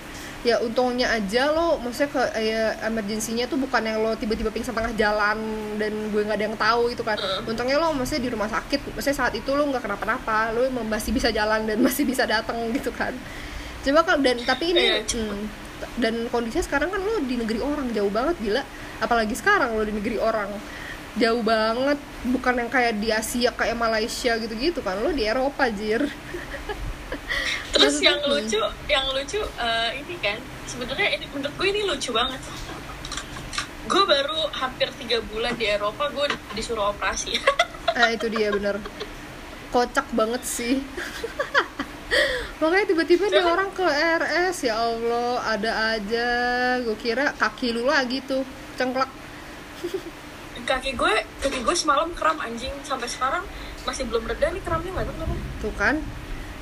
ya untungnya aja lo maksudnya ke ya, emergensinya tuh bukan yang lo tiba-tiba pingsan tengah jalan dan gue nggak ada yang tahu itu kan. Untungnya lo maksudnya di rumah sakit maksudnya saat itu lo nggak kenapa-napa lo emang masih bisa jalan dan [LAUGHS] masih bisa datang gitu kan. Coba kan dan tapi ini hmm, dan kondisinya sekarang kan lo di negeri orang jauh banget gila. Apalagi sekarang lo di negeri orang. Jauh banget bukan yang kayak di Asia kayak Malaysia gitu-gitu kan lo di Eropa jir [LAUGHS] terus Maksudnya, yang lucu yang lucu eh, ini kan sebenarnya ini menurut gue ini lucu banget. Gue baru hampir tiga bulan di Eropa gue disuruh operasi. Nah [LAUGHS] itu dia bener. Kocak banget sih. [LAUGHS] Makanya tiba-tiba ada orang ke RS Ya Allah ada aja. Gue kira kaki lu lagi tuh Cengklak. [LAUGHS] Kaki gue kaki gue semalam kram anjing. Sampai sekarang masih belum reda nih kramnya nggak tahu Tuh kan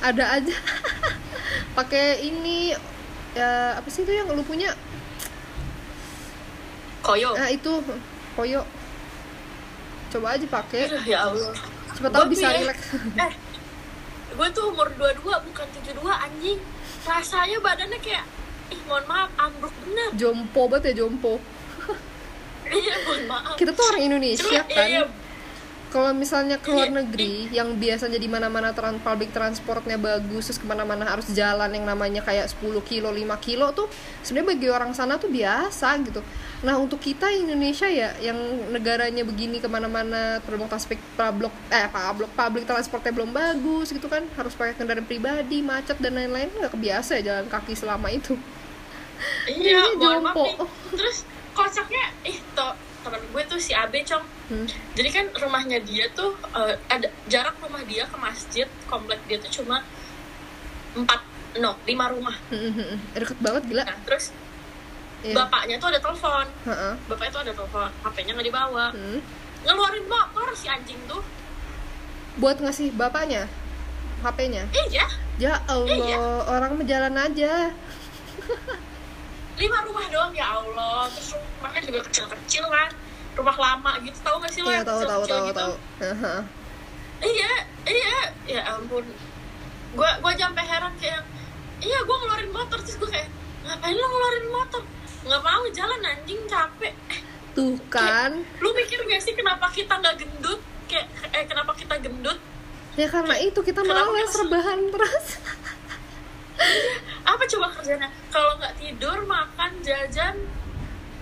Ada aja. [LAUGHS] Pakai ini ya apa sih itu yang lu punya koyo. Nah itu koyo. Coba aja pakai. Ya Allah. Siapa tahu bisa ya- relax eh gue tuh umur 22 bukan 72 anjing. Rasanya badannya kayak ih mohon maaf ambruk bener. Jompo banget ya jompo. [LAUGHS] Iya mohon maaf. Kita tuh orang Indonesia Cuma, kan? iya, kalau misalnya ke luar Iya, negeri yang biasanya di mana-mana trans public transportnya bagus terus ke mana-mana harus jalan yang namanya kayak 10 kilo 5 kilo tuh sebenarnya bagi orang sana tuh biasa gitu. Nah untuk kita Indonesia ya yang negaranya begini ke mana-mana public transport public eh public public transportnya belum bagus gitu kan harus pakai kendaraan pribadi macet dan lain-lain nggak kebiasa ya jalan kaki selama itu. Iya jompo. terus kocaknya ih to teman gue tuh si Abe cong Hmm. jadi kan rumahnya dia tuh eh, ada jarak rumah dia ke masjid komplek dia tuh cuma empat no lima rumah deket banget gila nah terus Iya. bapaknya tuh ada telepon Heeh. bapaknya tuh ada telepon HP-nya nggak dibawa Hmm. ngeluarin motor si anjing tuh buat ngasih bapaknya HP-nya iya Ya Allah, Iya. orang menjalan aja. [LAUGHS] lima rumah doang ya Allah. Terus rumahnya juga kecil-kecil kan. Rumah lama gitu tahu gak sih lo yang tahu tahu tahu gitu? tahu. Iya iya. Ya ampun. Gua gua sampai heran kayak iya gua ngeluarin motor. Terus gua kayak ngapain lo ngeluarin motor? Nggak mau jalan anjing capek. Tuh kan. lu mikir gak sih kenapa kita nggak gendut? Kayak eh kenapa kita gendut? Ya karena itu kita kita- rebahan terus. [LAUGHS] [LAUGHS] apa coba kerjanya kalau nggak tidur makan jajan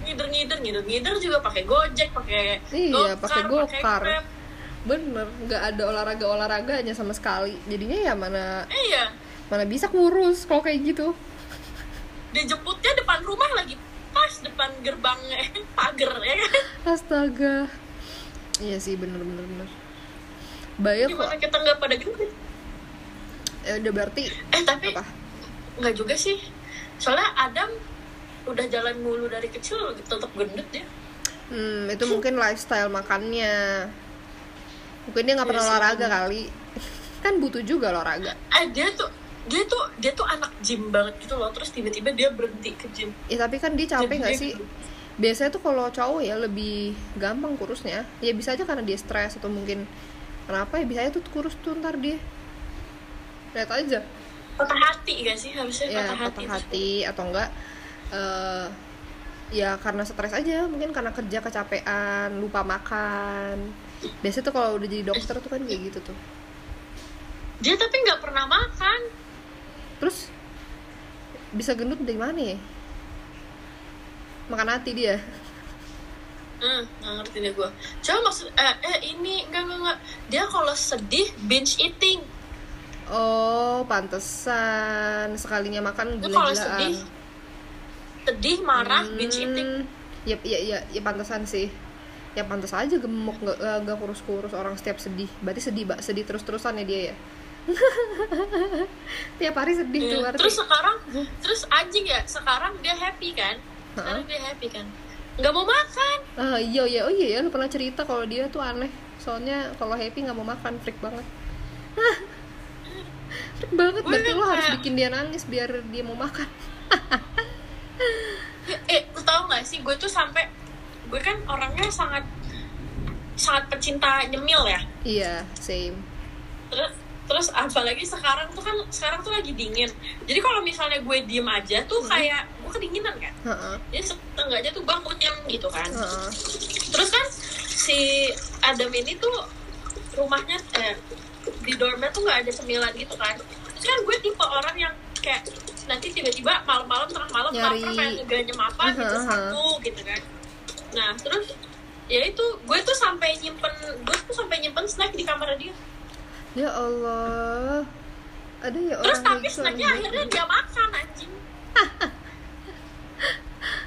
ngider ngider ngider ngider juga pakai gojek pakai Iya, pakai gokar. Bener, nggak ada olahraga olahraganya sama sekali. Jadinya ya mana iya mana bisa kurus kalau kayak gitu. dijemputnya depan rumah lagi pas depan gerbangnya [LAUGHS] pagar ya kan Astaga. Iya sih bener bener bener. Bayar kok. gimana kita nggak pada gendut Ya udah berarti eh tapi apa? Nggak juga sih soalnya Adam udah jalan mulu dari kecil tetap gendut ya Hmm, itu mungkin lifestyle makannya. Mungkin dia nggak Iya pernah olahraga bener. kali. [LAUGHS] Kan butuh juga olahraga. eh dia tuh dia tuh dia tuh anak gym banget gitu loh terus tiba-tiba dia berhenti ke gym Ya tapi kan dia capek nggak sih? gitu. Biasanya tuh kalau cowok ya lebih gampang kurusnya. Ya bisa aja karena dia stres atau mungkin kenapa ya bisa aja tuh kurus tuh ntar dia. Lihat aja. Patah hati gak sih? Harusnya Ya patah hati, patah hati atau enggak eh ya karena stres aja mungkin karena kerja kecapean lupa makan. Biasanya tuh kalau udah jadi dokter tuh kan kayak gitu tuh. Dia tapi nggak pernah makan. Terus bisa gendut dari mana ya? Makan hati dia. Hmm, nggak ngerti deh gue. Coba maksud eh, eh ini enggak enggak enggak. Dia kalau sedih binge eating. Oh, pantesan sekalinya makan Itu kalau gila-gilaan. sedih sedih marah Hmm, binge eating. Ya, ya, ya, ya pantesan sih. Ya pantas aja gemuk nggak nggak- kurus-kurus orang setiap sedih. Berarti sedih, Mbak. Sedih terus-terusan ya dia ya. [LAUGHS] Tiap hari sedih tuh Iya. berarti. Terus sekarang terus anjing ya, sekarang dia happy kan? Sekarang dia happy kan? Nggak mau makan. Ah, iya iya. Oh iya ya, lu pernah cerita kalau dia tuh aneh. Soalnya kalau happy nggak mau makan, freak banget. [LAUGHS] Freak banget. Gue Berarti lo harus bikin dia nangis biar dia mau makan. [LAUGHS] Eh, lu tau gak sih, gue tuh sampai gue kan orangnya sangat sangat pecinta nyemil ya. Iya, same. terus terus apalagi sekarang tuh kan sekarang tuh lagi dingin jadi kalau misalnya gue diem aja tuh kayak gue kedinginan kan Heeh. jadi setengahnya tuh gue kunyam gitu kan Heeh. terus kan si Adam ini tuh rumahnya eh, di dormnya tuh nggak ada cemilan gitu kan terus kan gue tipe orang yang kayak nanti tiba-tiba malam-malam tengah malam Nyari. lapar pengen ngeganyem apa gitu Aha, aha. satu gitu kan nah terus ya itu gue tuh sampai nyimpen gue tuh sampai nyimpen snack di kamar dia Ya Allah. Ada ya terus orang tapi gitu, snacknya akhirnya dia makan anjing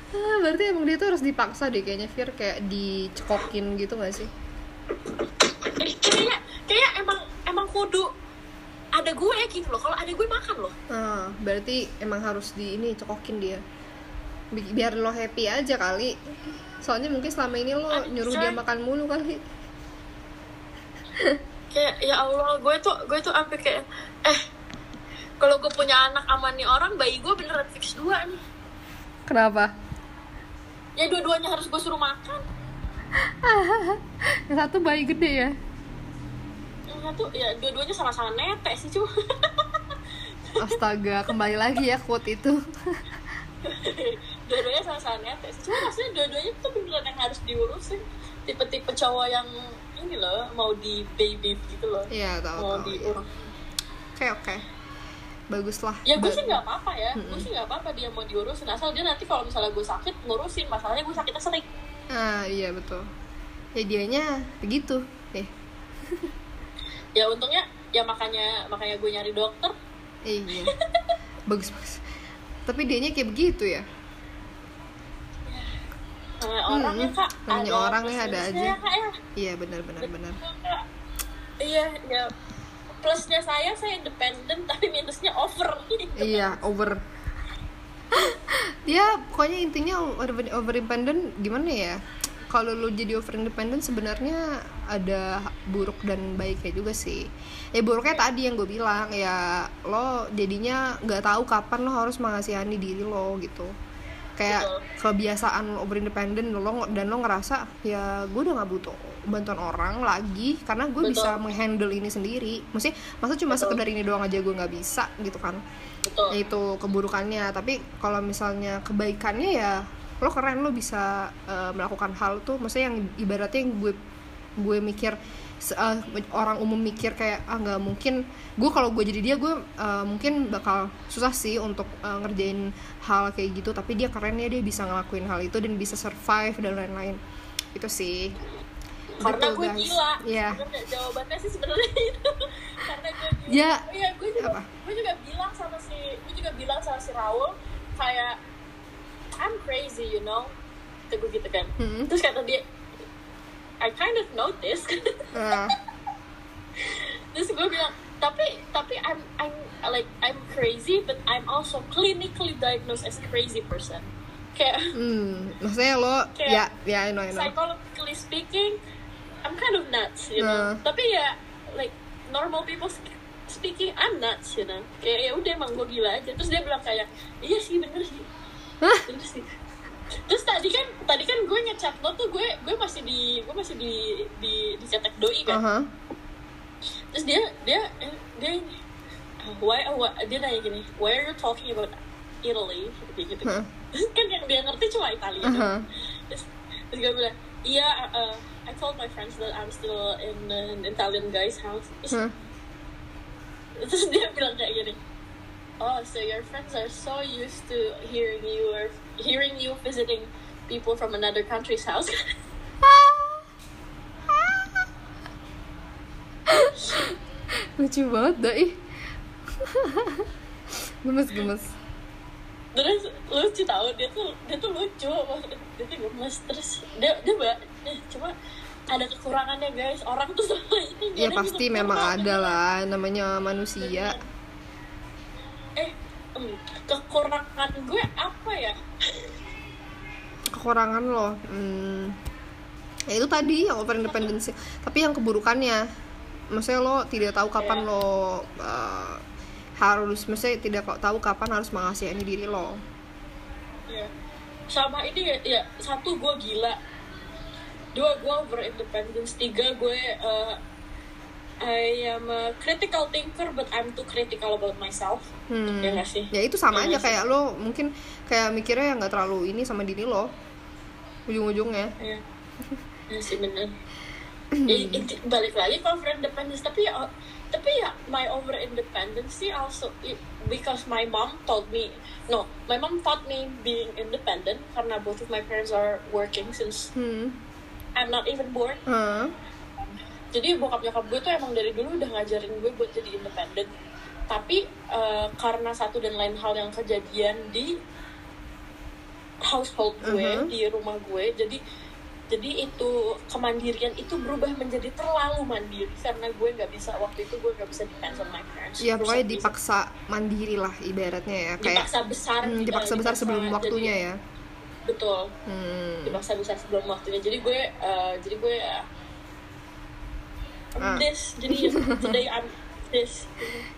Ah, berarti emang dia tuh harus dipaksa deh kayaknya Fir kayak dicekokin gitu gak sih? Eh, kayak kayak emang emang kudu ada gue gitu loh kalau ada gue makan loh Ah, berarti emang harus di ini cekokin dia. Bi- Biar lo happy aja kali. Soalnya mungkin selama ini lo Aduh, nyuruh Say. dia makan mulu kali. kayak ya Allah gue tuh gue tuh sampai kayak eh kalau gue punya anak aman nih orang bayi gue beneran fix dua nih Kenapa? ya dua-duanya harus gue suruh makan [LAUGHS] Yang satu bayi gede ya. Yang satu ya dua-duanya sama-sama netek sih cuma [LAUGHS] Astaga, kembali lagi ya quote itu. dua-duanya sama-sama netek sih cuma maksudnya dua-duanya tuh beneran yang harus diurusin tipe-tipe cowok yang ini loh mau di baby gitu loh Iya, tahu mau tahu. iya. diurus Oke, oke. Bagus lah. ya gue sih nggak apa-apa ya gue sih nggak apa-apa dia mau diurusin asal dia nanti kalau misalnya gue sakit ngurusin masalahnya gue sakitnya sering Ah, iya betul. Ya dianya begitu. Eh, ya untungnya ya makanya makanya gue nyari dokter iya. bagus, bagus. Tapi dianya kayak begitu ya. namanya orang ya kak namanya orang ya, ada plus-minusnya aja. ya, kak, ya. Iya, benar benar benar. Iya ya plusnya saya saya independen tapi minusnya over Iya, over. ya, pokoknya intinya over, over independent gimana ya? Kalau lo jadi over independent sebenarnya ada buruk dan baiknya juga sih. Ya buruknya tadi yang gue bilang ya lo jadinya nggak tahu kapan lo harus mengasihani diri lo gitu. Kayak Betul. kebiasaan lo over independent lo dan lo ngerasa ya gue udah nggak butuh bantuan orang lagi karena gue Betul. bisa menghandle ini sendiri. Maksudnya masa cuma Betul. sekedar ini doang aja gue nggak bisa gitu kan betul ya itu keburukannya tapi kalau misalnya kebaikannya ya lo keren lo bisa eh, melakukan hal tuh maksudnya yang ibaratnya yang gue gue mikir eh, orang umum mikir kayak ah nggak mungkin gue kalau gue jadi dia gue eh, mungkin bakal susah sih untuk eh, ngerjain hal kayak gitu tapi dia keren ya dia bisa ngelakuin hal itu dan bisa survive dan lain-lain itu sih karena Gitu, gue guys. gila Iya. Sebenarnya jawabannya sih sebenarnya [LAUGHS] itu karena gue gila Ya. Oh iya gue juga Apa? gue juga bilang sama si gue juga bilang sama si Raul kayak I'm crazy you know? Gue gitu kan. Mm-mm. terus kata dia I kind of notice Eh, [LAUGHS] terus gue bilang tapi tapi I'm I'm like I'm crazy but I'm also clinically diagnosed as crazy person. Kayak [LAUGHS] hmm, maksudnya lo Kayak ya ya I know I know. psychologically speaking I'm kind of nuts you know? Uh. tapi ya like normal people sp- speaking I'm nuts you know? Kayak ya udah emang gue gila aja. Terus dia bilang kayak iya sih bener sih Hah? terus tadi kan tadi kan gue ngechat lo tuh gue gue masih di gue masih di di di cetek doi kan Aha. terus dia dia dia ini uh, why, why dia nanya gini why are you talking about Italy gitu Hah. Terus kan yang dia ngerti cuma Italia doang. terus terus gue bilang iya uh, I told my friends that I'm still in an Italian guy's house terus, Hah. terus dia bilang kayak gini oh, so your friends are so used to hearing you or hearing you visiting people from another country's house. [LAUGHS] Lucu banget doi Gemes-gemes Terus lucu tau dia tuh dia tuh lucu dia tuh gemes. Terus dia dia, dia cuma ada kekurangannya guys. Orang tuh sama ini ya pasti memang ada lah namanya manusia em, kekurangan gue apa ya? Kekurangan lo hmm, ya itu tadi yang over independence tapi yang keburukannya maksudnya lo tidak tahu kapan Iya. lo uh, harus maksudnya tidak kok tahu kapan harus mengasihani diri lo. Ya sama ini ya, ya satu gue gila. Dua gue over independence tiga gue uh, I am a critical thinker but I'm too critical about myself Hmm. ya gak sih ya itu sama Iya aja kayak lo mungkin kayak mikirnya yang nggak terlalu ini sama diri lo ujung-ujungnya Iya. [LAUGHS] Ya sih bener. Ya, inti- balik lagi ke over independence tapi ya tapi ya my over independence also because my mom told me no my mom taught me being independent karena both of my parents are working since hmm. I'm not even born Hah? Jadi bokap nyokap gue tuh emang dari dulu udah ngajarin gue buat jadi independen tapi eh, karena satu dan lain hal yang kejadian di household gue Mhm. di rumah gue jadi jadi itu kemandirian itu berubah menjadi terlalu mandiri karena gue nggak bisa waktu itu gue nggak bisa depend on my parents ya pokoknya dipaksa mandiri lah ibaratnya ya kayak dipaksa besar hmm, dipaksa besar sebelum jadi- waktunya ya betul hmm. dipaksa besar sebelum waktunya jadi gue eh, jadi gue Ah. This jadi [LAUGHS] today I'm this.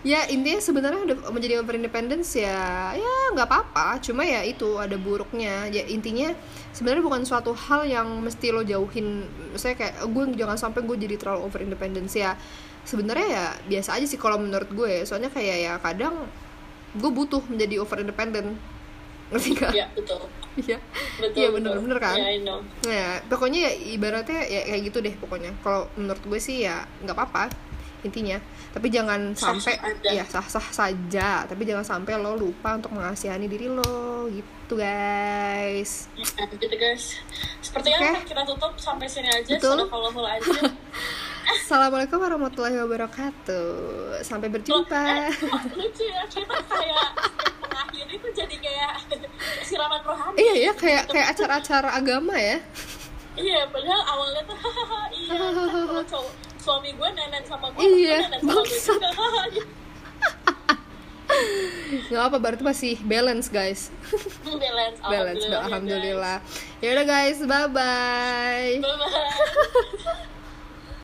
Ya intinya sebenarnya udah menjadi over independence ya ya nggak apa-apa. Cuma ya itu ada buruknya. Ya intinya sebenarnya bukan suatu hal yang mesti lo jauhin. Saya kayak gue jangan sampai gue jadi terlalu over independence ya. Sebenarnya ya biasa aja sih kalau menurut gue. Soalnya kayak ya kadang gue butuh menjadi over independent. Ngerti gak? ya betul Iya betul Iya, bener-bener kan? ya I know Nah, pokoknya ya ibaratnya ya kayak gitu deh pokoknya. Kalau menurut gue sih ya nggak apa-apa intinya. Tapi jangan sampai ya sah-sah saja. Tapi jangan sampai lo lupa untuk mengasihani diri lo gitu guys. Nah, gitu guys sepertinya Oke. kita tutup sampai sini aja Betul. kalau aja [LAUGHS] Assalamualaikum warahmatullahi wabarakatuh. Sampai Loh, berjumpa. eh, kok lucu ya kita kayak tuh jadi kayak [LAUGHS] siraman rohani Iya ya kayak kayak acara-acara agama ya. iya padahal awalnya tuh [LAUGHS] iya kalau cowok suami gue nenek sama gue Iya, nenek sama gue. [LAUGHS] Nggak apa berarti masih balance guys. balance balance alhamdulillah, alhamdulillah. Ya udah guys, bye bye. bye bye [LAUGHS]